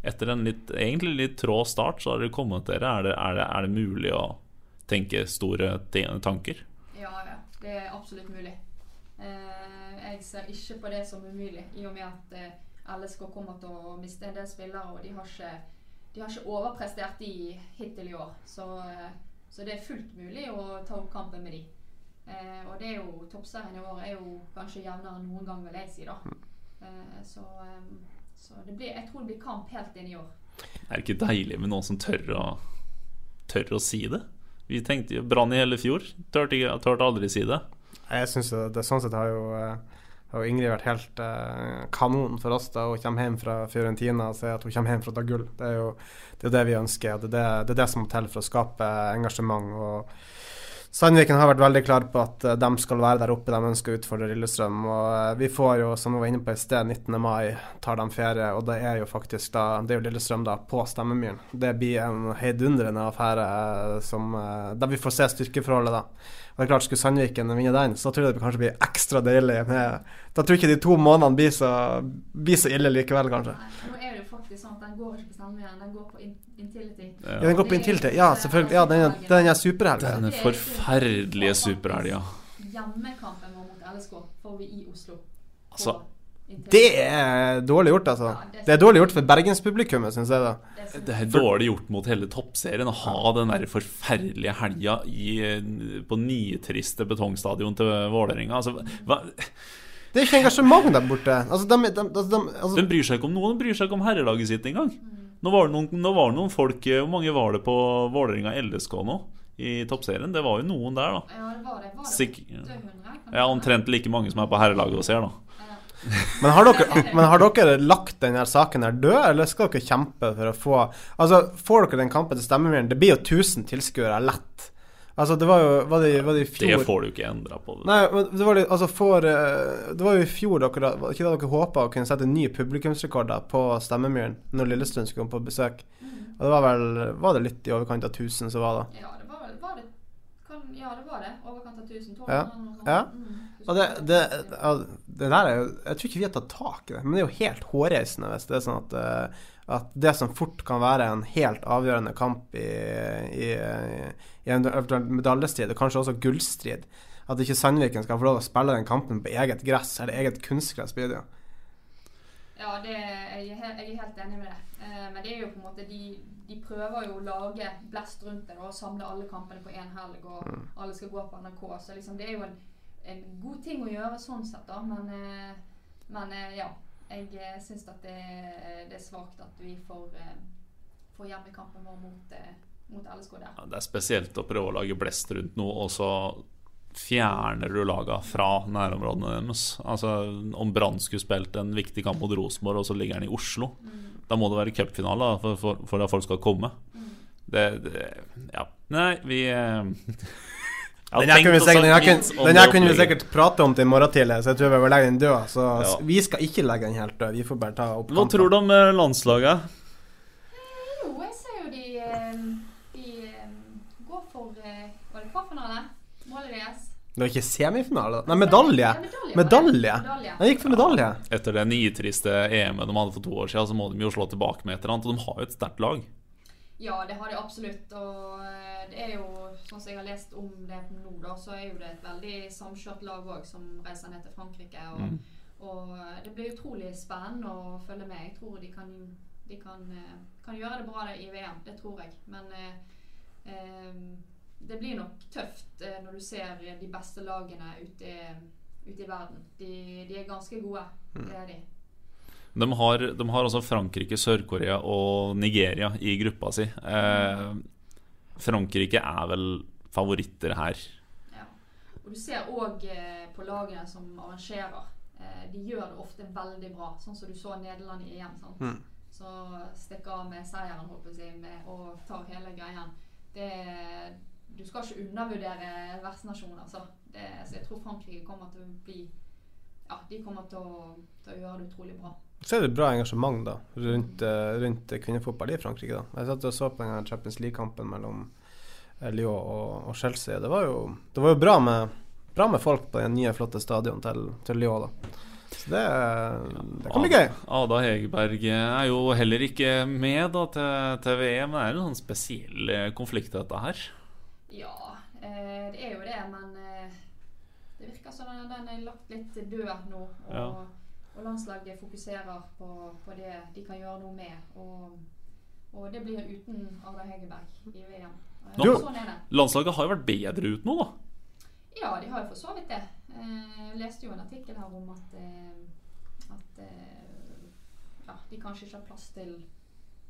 Etter en litt, egentlig litt trå start, så har dere kommet dere. Er det, er det, er det mulig å tenke store tanker? Ja, ja. Det er absolutt mulig. Jeg ser ikke på det som umulig, i og med at LSK kommer til å miste en del spillere, og de har ikke, de har ikke overprestert de hittil i år. Så, eh, så det er fullt mulig å ta opp kampen med de. Eh, og det er jo toppserien i år er jo kanskje jevnere enn noen gang, vil jeg si, da. Eh, så eh, så det blir, jeg tror det blir kamp helt inn i år. Er det ikke deilig med noen som tør å, tør å si det? Vi tenkte jo Brann i hele fjor. Tørte, ikke- tørte aldri si det. Jeg synes det, det Sånn sett har jo, eh, har vært helt eh, kanon for oss da hun kommer hjem fra Fiorentina og sier at hun kommer hjem for å ta gull. Det er jo det, er det vi ønsker. og Det det, det er det som må til for å skape engasjement. og Sandviken har vært veldig klar på at eh, de skal være der oppe, de ønsker å utfordre Lillestrøm. og eh, Vi får jo, som vi var inne på i sted, 19. mai tar de ferie, og det er jo faktisk da Det er jo Lillestrøm da på Stemmemyren. Det blir en heidundrende affære eh, som, eh, der vi får se styrkeforholdet, da. Og det er klart, Skulle Sandviken vinne den, så tror jeg det kanskje blir ekstra deilig. Med, da tror jeg ikke de to månedene blir så, blir så ille likevel, kanskje. Nei, nå er det jo faktisk sånn at den går ikke på Sandviken, den går på in Intility. Ja, den går på Intility. Ja, selvfølgelig. Ja, den, den er superhelga. Denne forferdelige superhelga. Hjemmekampen vår mot LSK får vi i Oslo. på Altså. Det er dårlig gjort, altså. Det er dårlig gjort for bergenspublikummet, syns jeg. da Det er dårlig gjort mot hele toppserien å ha den der forferdelige helga på nitriste betongstadion til Vålerenga. Altså, hva, Det er ikke engasjement der borte. Altså, de, de, altså, de, altså, de, bryr seg ikke om noen, De bryr seg ikke om herrelaget sitt engang. Nå var det noen, nå var det noen folk Hvor mange var det på Vålerenga LSK nå? I toppserien? Det var jo noen der, da. Ja, det var det. Var det Sik 800, Ja, omtrent like mange som er på herrelaget og ser, da. Men, har dere, men har dere lagt denne saken her død, eller skal dere kjempe for å få Altså, får dere den kampen til Stemmemyren? Det blir jo 1000 tilskuere lett. Altså, det var jo Var det, var det i fjor? Det får du ikke endra på. Nei, men det var, altså for, eh, det var jo i fjor dere var ikke da dere håpa å kunne sette nye publikumsrekorder på Stemmemyren når Lillestrøm skulle komme på besøk. Og det var vel Var det litt i overkant av 1000 som var da? Ja, det var, var det kan, Ja, det var det. Overkant av 1000. 1200 Ja. eller noe sånt. Ja. Mm. Og det, det, det der er jo Jeg tror ikke vi har tatt tak i det, men det er jo helt hårreisende hvis det er sånn at, eh, at det som fort kan være en helt avgjørende kamp i, i, i en medaljestrid, og kanskje også gullstrid, at ikke Sandviken skal få lov å spille den kampen på eget gress, eller eget kunstgress. Ja, det, jeg, er helt, jeg er helt enig med det. Eh, men det er jo på en måte de, de prøver jo å lage blest rundt det og samle alle kampene på én helg, og Mm. alle skal gå på NRK. Så liksom, det er jo en, en god ting å gjøre sånn sett, da. Men, eh, men eh, ja. Jeg uh, syns at det, det er svakt at vi får, får hjemmekampen vår mot, mot LSK der. Ja, det er spesielt å prøve å lage blest rundt noe, og så fjerner du laga fra nærområdene deres. Altså, Om Brann skulle spilt en viktig kamp mot Rosenborg, og så ligger den i Oslo, Mm. da må det være cupfinale for, for, for at folk skal komme. Mm. Det, det Ja. Nei, vi eh, Den her kunne vi sikkert, den her kunne, vi prate om til i morgen tidlig, så jeg tror vi bør legge den død. Så Ja. vi skal ikke legge den helt død. Vi får bare ta opp Hva tror du om eh, landslaget? Jo, jeg ser jo de, eh, de eh, går for Var det kvartfinale? Målet deres? Det var ikke semifinale? da? Nei, medalje! Medalje. Medalje! Jeg gikk for medalje. Etter det nitriste EM-et de hadde for to år siden, så må de jo slå tilbake med et eller annet. Og de har jo et sterkt lag. Ja, det har de absolutt. Og eh, det er jo, sånn som jeg har lest om det nå, da, så er jo det et veldig samkjørt lag òg som reiser ned til Frankrike. Og, Mm. og eh, det blir utrolig spennende å følge med. Jeg tror de kan, de kan, eh, kan gjøre det bra i VM. Det tror jeg. Men eh, det blir nok tøft når du ser de beste lagene ute, ute i verden. De, de er ganske gode. Det er de. De har, de har altså Frankrike, Sør-Korea og Nigeria i gruppa si. Eh, Frankrike er vel favoritter her. Ja. Og du ser òg eh, på lagene som arrangerer. Eh, de gjør det ofte veldig bra, sånn som du så Nederland i EM. sant? Mm. Så stikker av med seieren håper jeg, med, og tar hele greien. Det, du skal ikke undervurdere vertsnasjoner. Altså. Det, så jeg tror Frankrike kommer til å bli Ja, de kommer til å, til å gjøre det utrolig bra. Så er det bra engasjement da rundt, eh, rundt kvinnefotball i Frankrike. da Jeg satt og så på den Champions League-kampen mellom eh, Lyon og, og Chelsea. Det var jo, det var jo bra, med, bra med folk på den nye, flotte stadion til, til Lyon. da Så det, det kan bli gøy. Ada Hegerberg er jo heller ikke med da, til, til VM. Det er en sånn spesiell eh, konflikt, dette her. Ja, eh, det er jo det, men det virker som den, den er lagt litt død nå. Og, Ja. Og landslaget fokuserer på, på det de kan gjøre noe med. Og, og det blir uten Arda Hegerberg i VM. Eh, Du- Sånn er det. Landslaget har jo vært bedre ut nå, da. Ja, de har jo for så vidt det. Eh, Jeg leste jo en artikkel her om at, eh, at eh, ja, de kanskje ikke har plass til,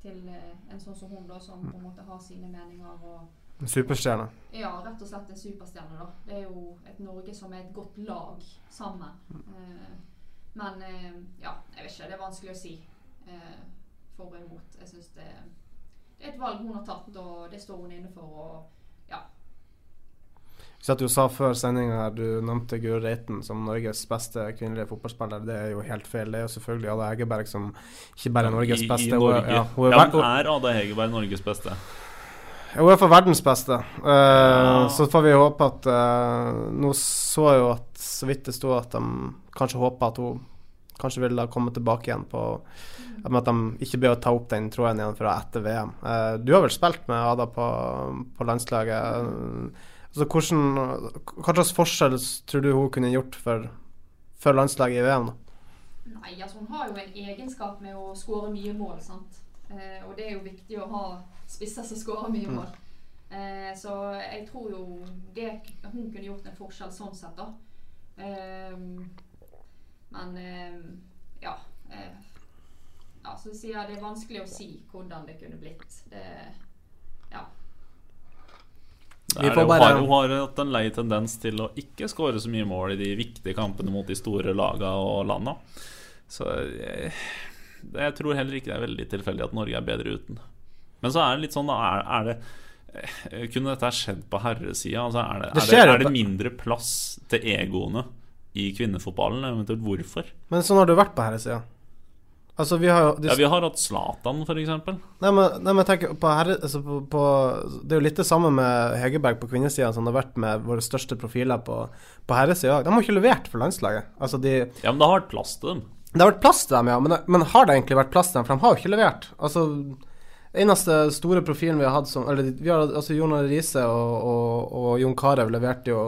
til eh, en sånn som hun, da, som på en måte har sine meninger. og Superstjerne. Ja, rett og slett en superstjerne, da. Det er jo et Norge som er et godt lag sammen. Eh, men eh, ja, jeg vet ikke. Det er vanskelig å si eh, for og imot. Jeg syns det, det er et valg hun har tatt, og det står hun inne for. Og ja. Vi satt jo sa før sendinga her, du nevnte Guri Reiten som Norges beste kvinnelige fotballspiller. Det er jo helt feil. Det er jo selvfølgelig Ada Hegerberg som ikke bare er Norges I, beste. i hun er- Norge. ja, hun er, Ja, hun er Ada Hegerberg Norges beste? Hun er for verdens beste. Eh, Så får vi håpe at uh, Nå så jeg jo at så vidt det sto at de kanskje håper at hun kanskje ville komme tilbake igjen på at de ikke å ta opp den tråden igjen fra etter VM. Eh, du har vel spilt med Ada på, på landslaget. Så hvordan, hva slags forskjell tror du hun kunne gjort for, for landslaget i VM? da? Nei, altså hun har jo en egenskap med å skåre mye mål, sant. Eh, og det er jo viktig å ha spisser som skårer mye mål. Eh, så jeg tror jo det, hun kunne gjort en forskjell sånn sett, da. Ehm, men ehm, ja. Eh, ja, så sier jeg det er vanskelig å si hvordan det kunne blitt. Det, ja. Nei, Vi får. Hun har, hun har hatt en lei tendens til å ikke skåre så mye mål i de viktige kampene mot de store lagene og landa. Så jeg, jeg tror heller ikke det er veldig tilfeldig at Norge er bedre uten. Men så er det litt sånn, da. Er, er det eh, Kunne dette skjedd på herresida? Altså, er, det, Det er, det, er det mindre plass til egoene i kvinnefotballen? Eventuelt hvorfor? Men sånn har det vært på herresida. Altså, vi har jo de Ja, Vi har hatt Zlatan, f.eks. Nei, men, nei, men tenk på, herre, altså på, på Det er jo litt det samme med Hegerberg på kvinnesida som det har vært med våre største profiler på, på herresida. De har ikke levert for landslaget. Altså, de Ja, men det har vært plass til dem. Det har vært plass til dem, ja, men, men har det egentlig vært plass til dem? For de har jo ikke levert. Altså, eneste store profilen vi har hatt som Eller vi har altså Jon Riise og, og, og Jon Carew leverte jo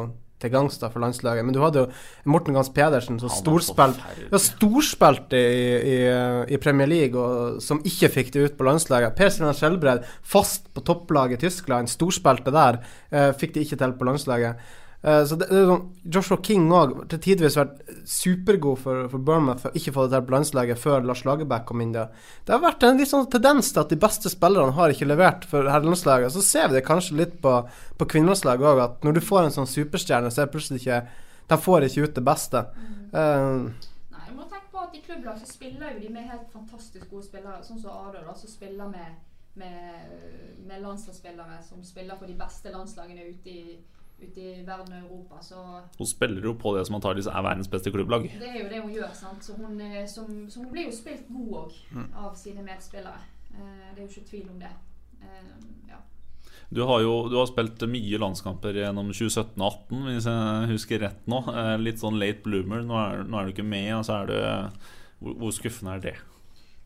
til gangs da for landslaget. Men du hadde jo Morten Gans Pedersen som storspilt ja, storspilte i, i, i Premier League, og som ikke fikk det ut på landslaget. Per Stian Skjelbred, fast på topplaget i Tyskland, storspilte der. Eh, fikk det ikke til på landslaget. Eh, så det, det er sånn, Joshua King òg til tidvis vært supergod for, for Bournemouth. For ikke få det til på landslaget før Lars Lagerbäck kom inn der. Det har vært en litt sånn tendens til at de beste spillerne har ikke levert for herrelandslaget. Så ser vi det kanskje litt på, på kvinnelandslaget òg, at når du får en sånn superstjerne, så er plutselig ikke De får ikke ut det beste. Uh, Nei, du må tenke på at i klubblag så spiller jo de med helt fantastisk gode spillere, sånn som da, som spiller med, med, med landslagsspillere som spiller for de beste landslagene ute i ute i verden og Europa. Så hun spiller jo på det som antakeligvis er verdens beste klubblag. Det er jo det hun gjør. sant? Så hun, eh, som, så hun blir jo spilt god òg mm. av sine medspillere. Eh, det er jo ikke tvil om det. Eh, ja. Du har jo du har spilt mye landskamper gjennom 2017 og 2018, hvis jeg husker rett nå. Litt sånn late bloomer. Nå er, nå er du ikke med. og så er du hvor, hvor skuffende er det?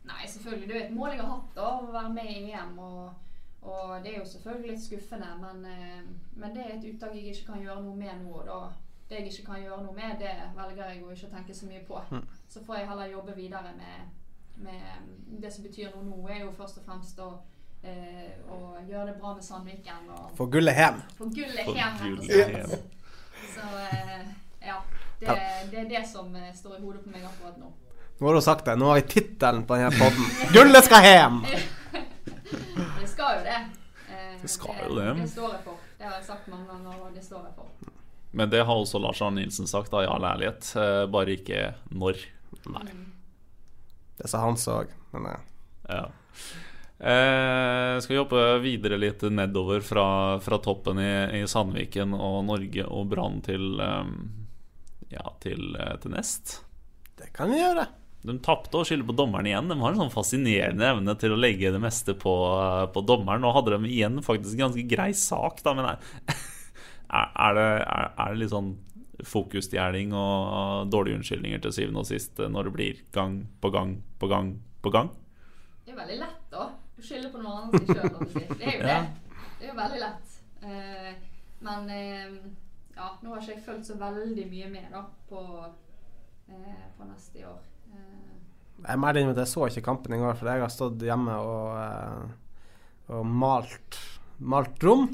Nei, selvfølgelig. Det er et mål jeg har hatt, da, å være med i VM og og det er jo selvfølgelig litt skuffende, men, eh, men, det er et uttak jeg ikke kan gjøre noe med nå. Da, det jeg ikke kan gjøre noe med, det velger jeg å ikke tenke så mye på. Mm. Så får jeg heller jobbe videre med, med Det som betyr noe nå, er jo først og fremst å eh, gjøre det bra med Sandviken. Og få gullet hjem. Få gullet hjem, rett og slett. Så eh, ja. Det, det, er det som eh, står i hodet på meg akkurat nå. Nå har du sagt det. Nå har vi tittelen på denne poden. 'Gullet skal hjem'! det skal jo det. Eh, det skal jo det. Det står jeg for. Det har jeg sagt mange ganger, og det står jeg for. Men det har også Lars Arne Nilsen sagt, da, i all ærlighet. Eh, bare ikke når. Nei. Mm. Det sa Hans òg, men eh. ja. Eh, skal vi hoppe videre litt nedover fra, fra toppen i, i, Sandviken og Norge og Brann til, um, ja, til, til nest? Det kan vi gjøre. De tapte og skylder på dommeren igjen. De har en sånn fascinerende evne til å legge det meste på, på dommeren. Nå hadde de igjen faktisk en ganske grei sak, da, men er, er, det, er, er det litt sånn fokusstjeling og dårlige unnskyldninger til syvende og sist når det blir gang på gang på gang på gang? Det er veldig lett, da. Å skylder på noen andre sjøl. Det er jo det. Det er jo veldig lett. Uh, men uh, ja, nå har ikke jeg fulgt så veldig mye med da på, uh, på neste år. Jeg må ærlig at jeg så ikke kampen i går, for jeg har stått hjemme og, uh, og malt, malt rom.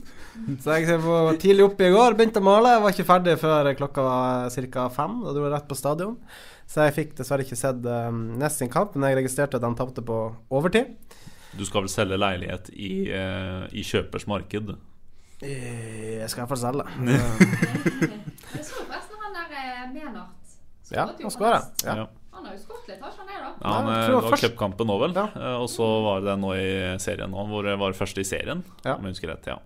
Så jeg var tidlig oppe i går, begynte å male. Jeg var ikke ferdig før klokka var ca. fem. Da dro jeg rett på stadion. Så jeg fikk dessverre ikke sett um, nest sin kamp, men jeg registrerte at de tapte på overtid. Du skal vel selge leilighet i, uh, i kjøpers marked? Jeg skal iallfall selge. jeg så forresten han der Menart. Ja, han skåra. Ja. Han har jo skåret litt, har ikke han det, da? Ja, han, det var først... cupkampen nå, vel. Ja. Eh, og så var det nå i serien nå, hvor det var første i serien, ja. om jeg husker rett. ja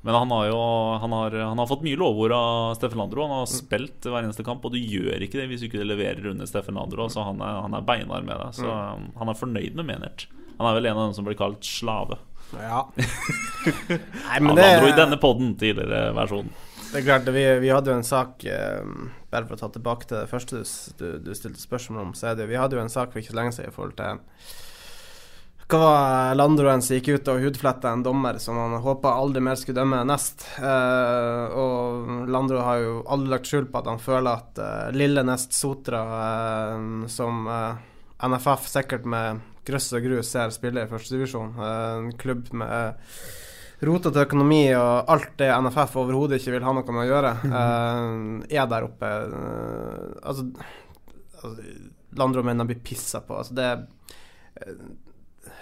men han har jo han har, han har fått mye lovord av Steffen Landro. Han har mm. spilt hver eneste kamp, og du gjør ikke det hvis du ikke leverer under Steffen Landro. Så han er, han er beinhard med deg. Så mm. han er fornøyd med Menert. Han er vel en av dem som blir kalt slave. Ja. Nei, men det... Landro i denne poden, tidligere versjonen. Det er klart, vi, vi hadde jo en sak eh, Bare for å ta tilbake til det første du, du stilte spørsmål om, så er det Vi hadde jo en sak for ikke så lenge siden i forhold til hva var Landroen som gikk ut og hudfletta en dommer som han håpa aldri mer skulle dømme nest. Eh, og Landro har jo aldri lagt skjul på at han føler at eh, lille Nest Sotra, eh, som eh, NFF sikkert med grøss og grus ser spille i førstedivisjon, eh, en klubb med rotete økonomi og alt det NFF overhodet ikke vil ha noe med å gjøre, uh, er der oppe. Uh, altså, altså Landromennene blir pissa på. Altså, det uh,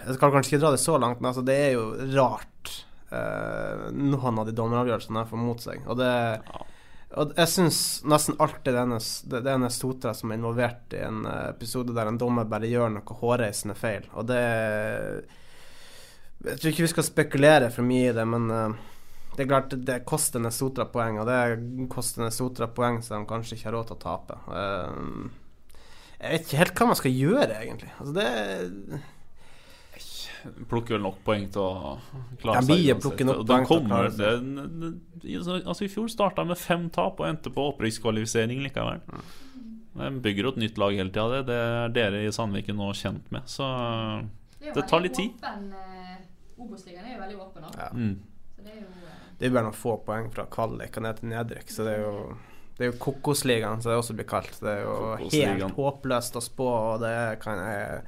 Jeg skal kanskje ikke dra det så langt, men altså, det er jo rart noen av de dommeravgjørelsene får mot seg. Og det og jeg syns nesten alltid det er, en, det er Sotra som er involvert i en episode der en dommer bare gjør noe hårreisende feil. Og det er jeg tror ikke vi skal spekulere for mye i det, men uh, det er klart det koster Nesotra poeng, og det koster Nesotra poeng som de kanskje ikke har råd til å tape. Uh, jeg vet ikke helt hva man skal gjøre, egentlig. Altså, det Plukker vel nok poeng til å klare seg. Ja, plukker nok poeng til å klare seg. Det, det, altså, I fjor starta de med fem tap og endte på opprykkskvalifisering likevel. Mm. De bygger et nytt lag hele tida. Det, det er dere i Sandviken nå kjent med. Så det tar litt tid. Obos-ligaen er jo veldig åpen nå. Ja. Mm. Så det er jo uh... Det er bare noen få poeng fra kvalik og ned til nedrykk, så det er jo det er jo Kokosligaen, som det også blir kalt. Det er jo helt håpløst å spå, og det kan jeg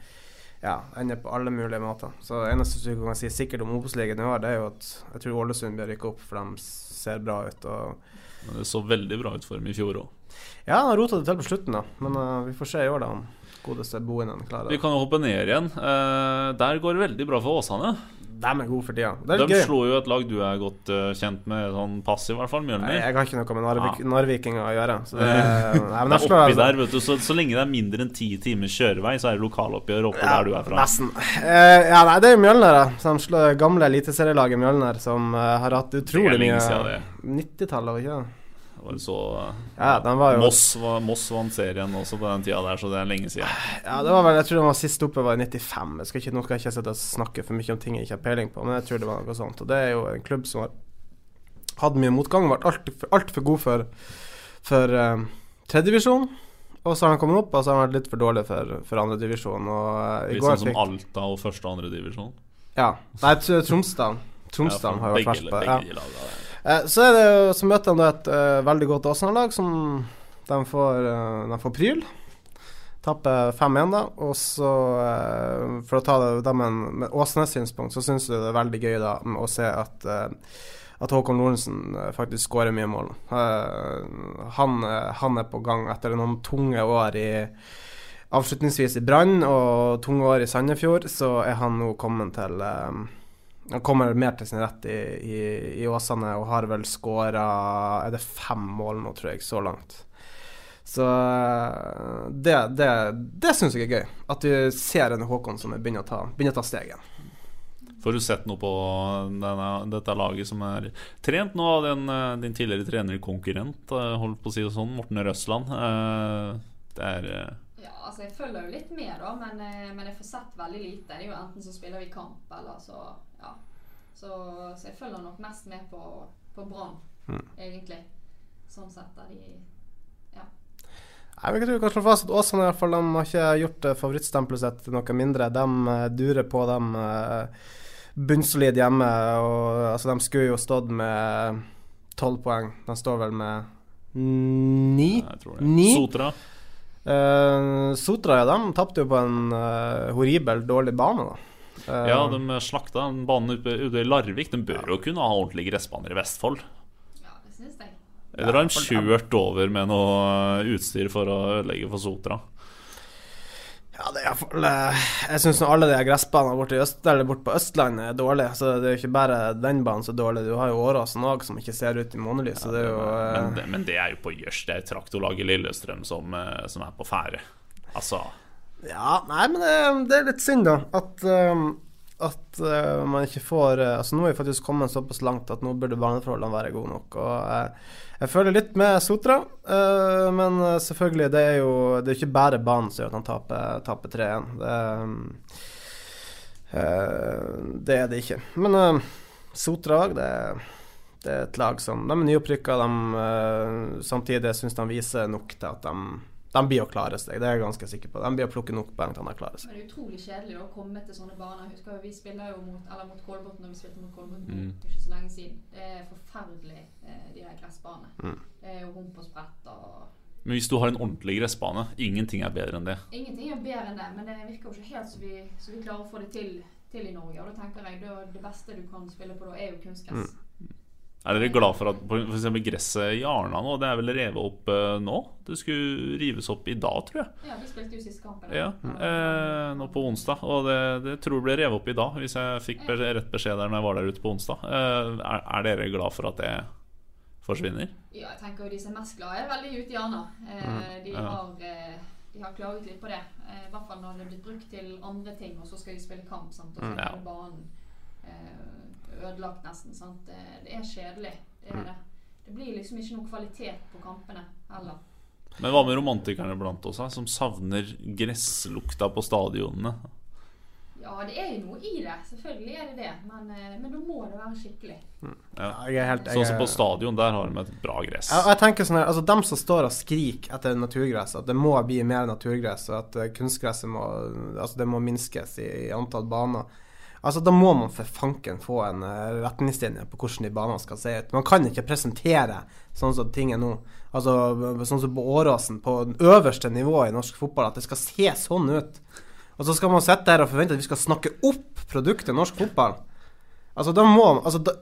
ja, ender på alle mulige måter. Så det eneste du kan si sikkert om Obos-ligaen i år, det er jo at jeg tror Ålesund bør rykke opp, for de ser bra ut. Og Men det så veldig bra ut for dem i fjor òg. ja, han har rota det til på slutten, da. Men uh, vi får se i år, da, om godeste Bohinen klarer Vi kan jo hoppe ned igjen. Uh, der går det veldig bra for Åsane. De er gode for tida. De gøy. slo jo et lag du er godt uh, kjent med, sånn passiv i hvert fall, Nei, Mjølner. jeg har ikke noe med Narvik, ja. Narvikinger å gjøre. Så det, nei, men Det er oppi altså- der, vet du. Så, så lenge det er mindre enn ti timers kjørevei, så er det lokaloppgjør oppe der du er fra. Nesten. Uh, ja, nei, det er Mjølner, da. De slår gamle eliteserielaget Mjølner, som uh, har hatt utrolig mye 90-tallet, var ikke det? Det var så Ja, den var jo Moss, var, Moss vant serien også på den tida der, så det er lenge siden. Ja, det var vel, Jeg tror den var sist oppe var i 95. Jeg skal ikke, nå skal jeg ikke sitte og snakke for mye om ting jeg ikke har peiling på, men jeg tror det var noe sånt. Og det er jo en klubb som har hatt mye motgang, vært altfor alt for god for, for uh, tredjedivisjon. Og så har han kommet opp, og så har han vært litt for dårlig for, for andredivisjon. Uh, Litt sånn som fikk Alta og første og andre divisjon. Ja. Nei, Tromsdalen. Tromsdalen. ja, har vært verst på begge Eh, Så det Så møter de et eh, veldig godt Åsane-lag som de får, eh, de får pryl. Tapper 5-1, da. Og så, eh, for å ta det da med, en- med Åsnes synspunkt, så syns jeg det er veldig gøy da å se at at Håkon Lorentzen faktisk skårer mye mål. Han, han er på gang etter noen tunge år i Avslutningsvis i Brann og tunge år i Sandefjord, så er han nå kommet til han kommer mer til sin rett i, i, i Åsane og har vel skåra Er det fem mål nå, tror jeg, så langt. Så eh, det, det, det syns jeg er gøy. At du ser en Håkon som begynner å ta, begynner å ta steget. Får du sett noe på denne, dette laget som er trent nå av den, eh, din tidligere trener konkurrent, eh, holdt på å si det sånn, Morten Røsland? Det er Ja, altså jeg følger jo litt med, da, men, eh, men jeg får sett veldig lite. Det er jo enten så spiller vi kamp, eller så Ja. Så, så jeg følger nok mest med på, på Brann, egentlig. Sånn sett er de Ja. Jeg vil ikke tro vi kan slå fast at Åsane i hvert fall, de har ikke gjort eh, favorittstempelet sitt noe mindre. De eh, durer på, dem bunnsolid hjemme. Og, altså, de skulle jo stått med tolv poeng. De står vel med ni? jeg tror det. Ni? Sotra. Eh, Sotra ja, de tapte jo på en uh, horribel dårlig bane, da. uh, Ja, de slakta en bane ute, ute i Larvik. De bør jo kunne ha ordentlige gressbaner i Vestfold. ja, det synes jeg. Eller har de kjørt over med noe utstyr for å ødelegge for Sotra? Ja, det er iallfall uh, Jeg syns alle de gressbanene borte, borte på Østlandet er dårlige. Så det er jo ikke bare den banen som er dårlig. Du har jo Åråsen òg, som ikke ser ut i månelys. Ja, det jo eh, men, det, men det er jo på Jørs. Det er traktorlaget Lillestrøm som, eh, som er på ferde. Altså Ja, nei, men det, det er litt synd, da. At, um, at uh, man ikke får uh, Altså, nå er vi faktisk kommet såpass langt at nå burde barneforholdene være gode nok. Og uh, jeg føler litt med Sotra, men selvfølgelig, det er jo Det er ikke bare banen som gjør at han taper, taper 3-1. Det, det er det ikke. Men Sotra òg, det, det er et lag som De er nyopprykka, de samtidig syns de viser nok til at de de blir å klare seg, det er jeg ganske sikker på. De blir å plukke nok poeng til at de klarer seg. Men det er utrolig kjedelig å komme til sånne baner. Jeg husker jo Vi spiller jo mot eller mot Kolbotn når vi spilte mot Kolbotn Mm. ikke så lenge siden. Det er forferdelig, eh, de der gressbanene. Mm. Det er jo hump og sprett og Men hvis du har en ordentlig gressbane, ingenting er bedre enn det. Ingenting er bedre enn det, men det virker jo ikke helt så vi, så vi klarer å få det til, til i Norge. Og da tenker jeg da, det beste du kan spille på da, er jo kunstgress. Er dere glad for at eksempel gresset i Arna nå, det er vel revet opp uh, nå? Det skulle rives opp i dag, tror jeg. Ja, vi spilte jo sist kampen. Ja, eh, nå på onsdag. Og det, det tror jeg ble revet opp i dag, hvis jeg fikk be rett beskjed der når jeg var der ute på onsdag. Eh, er, er dere glad for at det forsvinner? Ja, jeg tenker jo de som er mest glade, er veldig ute i Arna. Eh, de, ja. har, eh, de har klaget litt på det. Eh, I hvert fall når det blitt brukt til andre ting, og så skal de spille kamp. Sant? Og så mm, Ja. banen ødelagt nesten. Sant? Det, det er kjedelig. Det er det. Det blir liksom ikke noe kvalitet på kampene heller. Men hva med romantikerne blant oss, som savner gresslukta på stadionene? Ja, det er jo noe i det. Selvfølgelig er det det. Men, eh, men da må det være skikkelig. Ja, jeg er helt jeg Sånn som på stadion, der har de et bra gress. Jeg, jeg tenker sånn her, altså Dem som står og skriker etter naturgress, at det må bli mer naturgress, og at eh, kunstgresset må Altså det må minskes i, i antall baner. Altså Da må man for fanken få en uh, retningslinje på hvordan de banene skal se ut. Man kan ikke presentere sånn som ting er nå. Altså Sånn som på Åråsen, på den øverste nivået i norsk fotball, at det skal se sånn ut. Og så skal man sitte her og forvente at vi skal snakke opp produktet norsk fotball. Altså, da må, altså, da,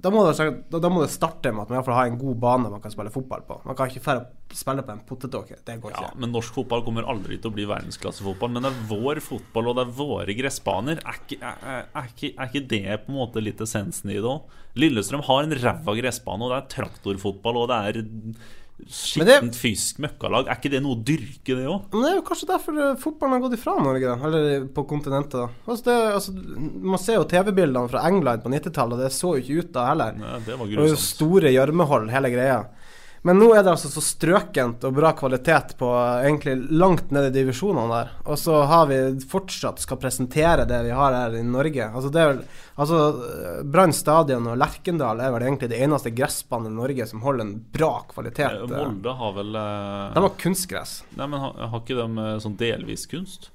da, må det, da, må det starte med at man i hvert fall har en god bane man kan spille fotball på. Man kan ikke færre spille på en potetåke. Det går ikke. Ja, men norsk fotball kommer aldri til å bli verdensklassefotball. Men det er vår fotball, og det er våre gressbaner. Er ikke, er, er, ikke, er ikke det på en måte litt essensen i det òg? Lillestrøm har en ræva gressbane, og det er traktorfotball, og det er skittent fysisk møkkalag. Er ikke det noe å dyrke, det òg? Det er jo kanskje derfor eh, fotballen har gått ifra Norge. Eller på kontinentet. Altså det, altså, man ser jo TV-bildene fra England på 90-tallet, og det så jo ikke ut da heller. Nei, det var var jo store gjørmehold, hele greia. Men nå er det altså så strøkent og bra kvalitet på eh, egentlig langt ned i divisjonene der. Og så har vi fortsatt skal presentere det vi har her i Norge. Altså det er vel Altså eh, Brann stadion og Lerkendal er vel egentlig det eneste gressbanen i Norge som holder en bra kvalitet. Eh, Molde har vel eh, De har kunstgress. Nei, men har, har ikke de eh, sånn delvis kunst?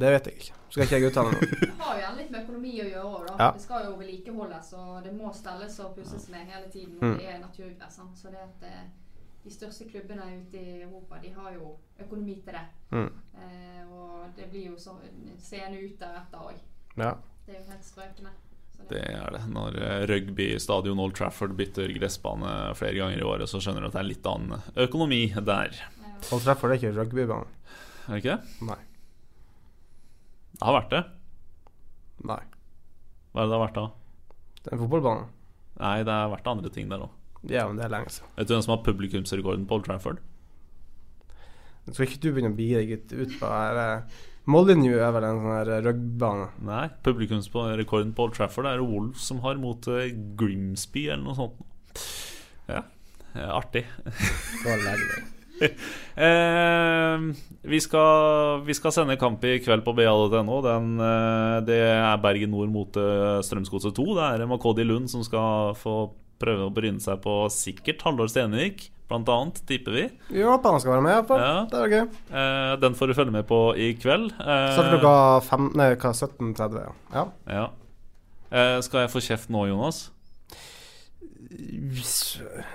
Det vet jeg ikke. Skal ikke jeg uttale meg. Det har jo gjerne litt med økonomi å gjøre òg, da. Ja. Det skal jo vedlikeholdes, og det må stelles og pusses med hele tiden. Mm. Det er naturgress. Så det at eh, de største klubbene ute i Europa, de har jo økonomi til det. Mm. Eh, og det blir jo så seende ut deretter òg. Ja. Det er jo helt strøkende. Det er det. Når rugbystadion rugby-stadion Old Trafford bytter gressbane flere ganger i året, så skjønner du at det er litt annen økonomi der. ja. Old Trafford er ikke rugbybane. Er det ikke det? Nei. Det har vært det. Nei. Hva er det det har vært da? Det er en fotballbane. Nei, det har vært andre ting der òg. Ja, men det er lenge siden. Vet du hvem som har publikumsrekorden på Old Trafford? Skal ikke du begynne å bigi deg ut- på her Molyneux er vel en sånn her rugbybane. Nei, publikumsrekorden på Old Trafford er det Wolves som har mot eh, Grimsby eller noe sånt. Ja, eh, artig. Skal legge deg. Eh, vi, skal, vi skal sende kamp i kveld på ba.no. Eh, det er Bergen Nord mot eh, Strømsgodset 2. Det er Makodi Lund som skal få prøve å bryne seg på sikkert Halvor Stenvik, blant annet, tipper vi. Håper han skal være med, iallfall. Ja. Det er gøy. Eh, den får du følge med på i kveld. Eh, Starter klokka fem, nei, hva, 17.30. ja. ja. ja. Eh, skal jeg få kjeft nå, Jonas?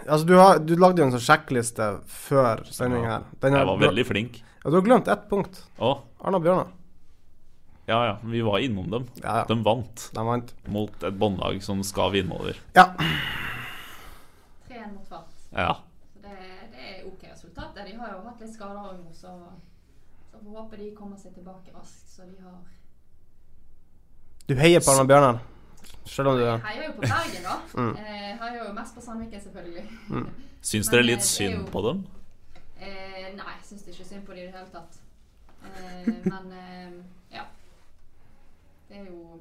Altså, du, har, du lagde jo en sånn sjekkliste før sending her. Den Jeg var veldig flink. Ja, du har glemt ett punkt. Å, Arna Bjørnar. ja ja, vi var innom dem. Ja, ja. De vant De vant. mot et båndlag som skal vinne over. Ja. 3-1 mot Tvart. Ja. Så det, det er OK resultat. De har jo hatt litt skader òg nå, så, så håper de kommer seg tilbake raskt. Så de har Du heier på Arna Bjørnar, selv om du Jeg heier jo på Bergen, da. Mm. Eh, Jeg heier jo mest på Sandviken, selvfølgelig. Syns dere eh, litt er synd jo- på dem? Eh, nei, jeg syns ikke synd på dem i det hele tatt. Eh, men eh, ja. Det er jo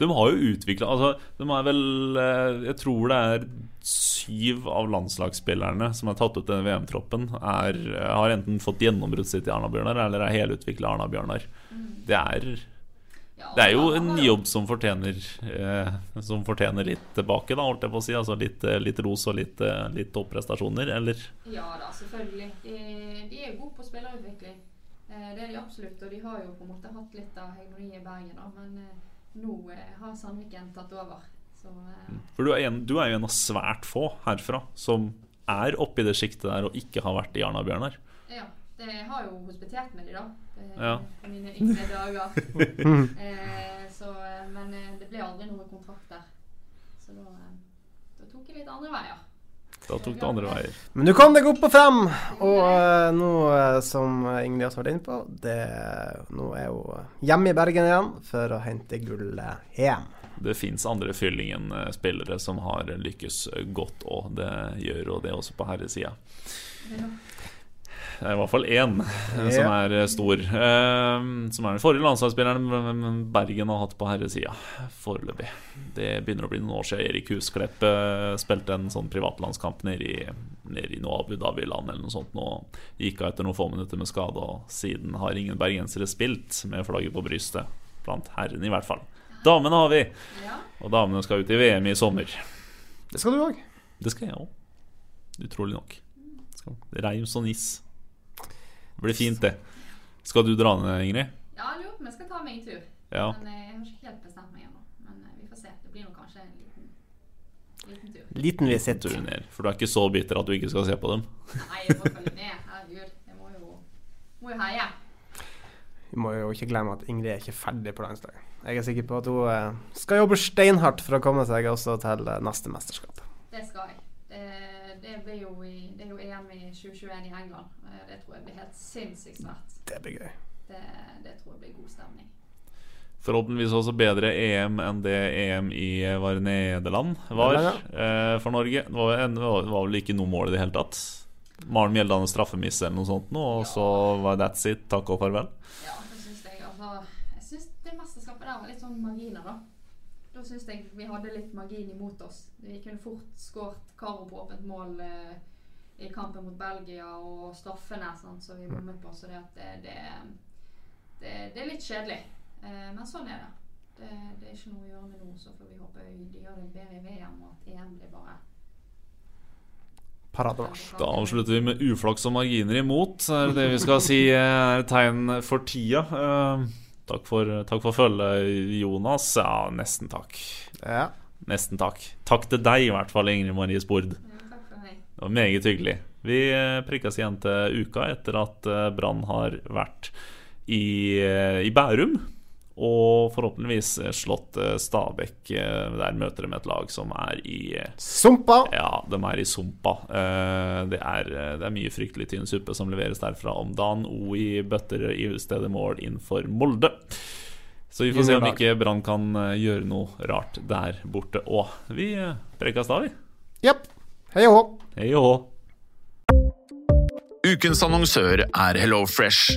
De har jo utvikla altså, De er vel eh, Jeg tror det er syv av landslagsspillerne som er tatt ut denne VM-troppen, har enten fått gjennombruddet sitt i Arna-Bjørnar eller er helutvikla Arna-Bjørnar. Det er Det er jo en jobb som fortjener eh, Som fortjener litt tilbake, da, holdt jeg på å si. Altså litt, eh, litt ros og litt, eh, litt topprestasjoner, eller? Ja da, selvfølgelig. De, de er gode på spillerutvikling. Eh, det er de absolutt. Og de har jo på en måte hatt litt av hegemoniet i Bergen, da. Men nå har Sandviken tatt over. Så eh, For du er, en, du er jo en av svært få herfra som er oppi det sjiktet der og ikke har vært i Arna-Bjørnar. ja. Det har jo hospitert med de da. Det, Ja. På mine yngre dager. eh, så, eh, men eh, det ble aldri noe kontrakt der. Så da, eh, da tok jeg litt andre veier. Da tok det andre veier. Men du kom deg opp og frem! Og uh, nå, som Ingrid også har vært inne på, det, nå er hun hjemme i Bergen igjen for å hente gullet hjem. Det fins andre Fyllingen-spillere som har lykkes godt, og det gjør og det også på herresida. Er i hvert fall én eh, som er stor. eh, Som er den forrige landslagsspilleren Bergen har hatt på herresida foreløpig. Det begynner å bli noen år siden Erik Husklepp eh, spilte en sånn privatlandskamp nede i, nede i Abu Dhabi-land eller noe sånt. Nå gikk hun etter noen få minutter med skade, og siden har ingen bergensere spilt med flagget på brystet. Blant herrene, i hvert fall. Damene har vi! Ja. Og damene skal ut i VM i sommer. Det skal du òg. Det skal jeg òg. Utrolig nok. Reims og Nis. Det blir fint, det. Skal du dra ned, Ingrid? ja, jeg lurer på om jeg skal ta meg en tur. Ja. Men eh, jeg har ikke helt bestemt meg ennå. Men eh, vi får se. Det blir nok kanskje en liten, liten tur. Liten visitt. Tur ned. For du er ikke så bitter at du ikke skal se på dem? Nei, jeg må følge med. Herregud. Jeg må jo, må jo heie. vi må jo ikke glemme at Ingrid er ikke ferdig på landslaget. Jeg er sikker på at hun eh, skal jobbe steinhardt for å komme seg også til neste mesterskap. Det skal jeg. Det, blir jo i, det er jo EM i 2021 i England. Eh, Det tror jeg blir helt sinnssykt svært. Det blir gøy. Det, det tror jeg blir god stemning. Forhåpentligvis også bedre EM enn det EM i eh, var Nederland var Nederland, eh, for Norge. Det var, det var det var vel ikke noe mål i det hele tatt. Maren Mjeldane straffemiss eller noe sånt, nå, og så var that's it. Takk og farvel. Ja, det syns jeg. Altså, jeg syns det mesterskapet der var litt sånn marginer, da. Da syns jeg vi hadde litt margin imot oss. Vi kunne fort skåret Karo på åpent mål eh, i kampen mot Belgia og straffene sånn, som vi bommet på. Så det, at det, det, det, det er litt kjedelig. Eh, men sånn er det. det. Det er ikke noe å gjøre med nå, så får vi håpe de gjør det bedre i VM, og at EM blir bare Parademarsj. Da avslutter vi med uflaks og marginer imot. Er det det vi skal si er tegn for tida? Takk for, takk for følget, Jonas. Ja, nesten takk. Ja. Nesten takk. Takk til deg, i hvert fall, Ingrid Marie Spord. Ja, Takk for meg. Det var meget hyggelig. Vi eh, prikkes igjen til uka etter at eh, Brann har vært i, eh, i Bærum. Og forhåpentligvis eh, slått eh, Stabæk. eh, Der møter de et lag som er i Sumpa! Ja, de er i sumpa. Eh, Det er, det er mye fryktelig tynn suppe som leveres derfra om dagen. O i bøtter i stedet mål innenfor Molde. Så vi får se om ikke Brann kan gjøre noe rart der borte òg. Vi prekas da, vi. Jepp. Hei og hå. Hei og hå. Ukens annonsør er HelloFresh.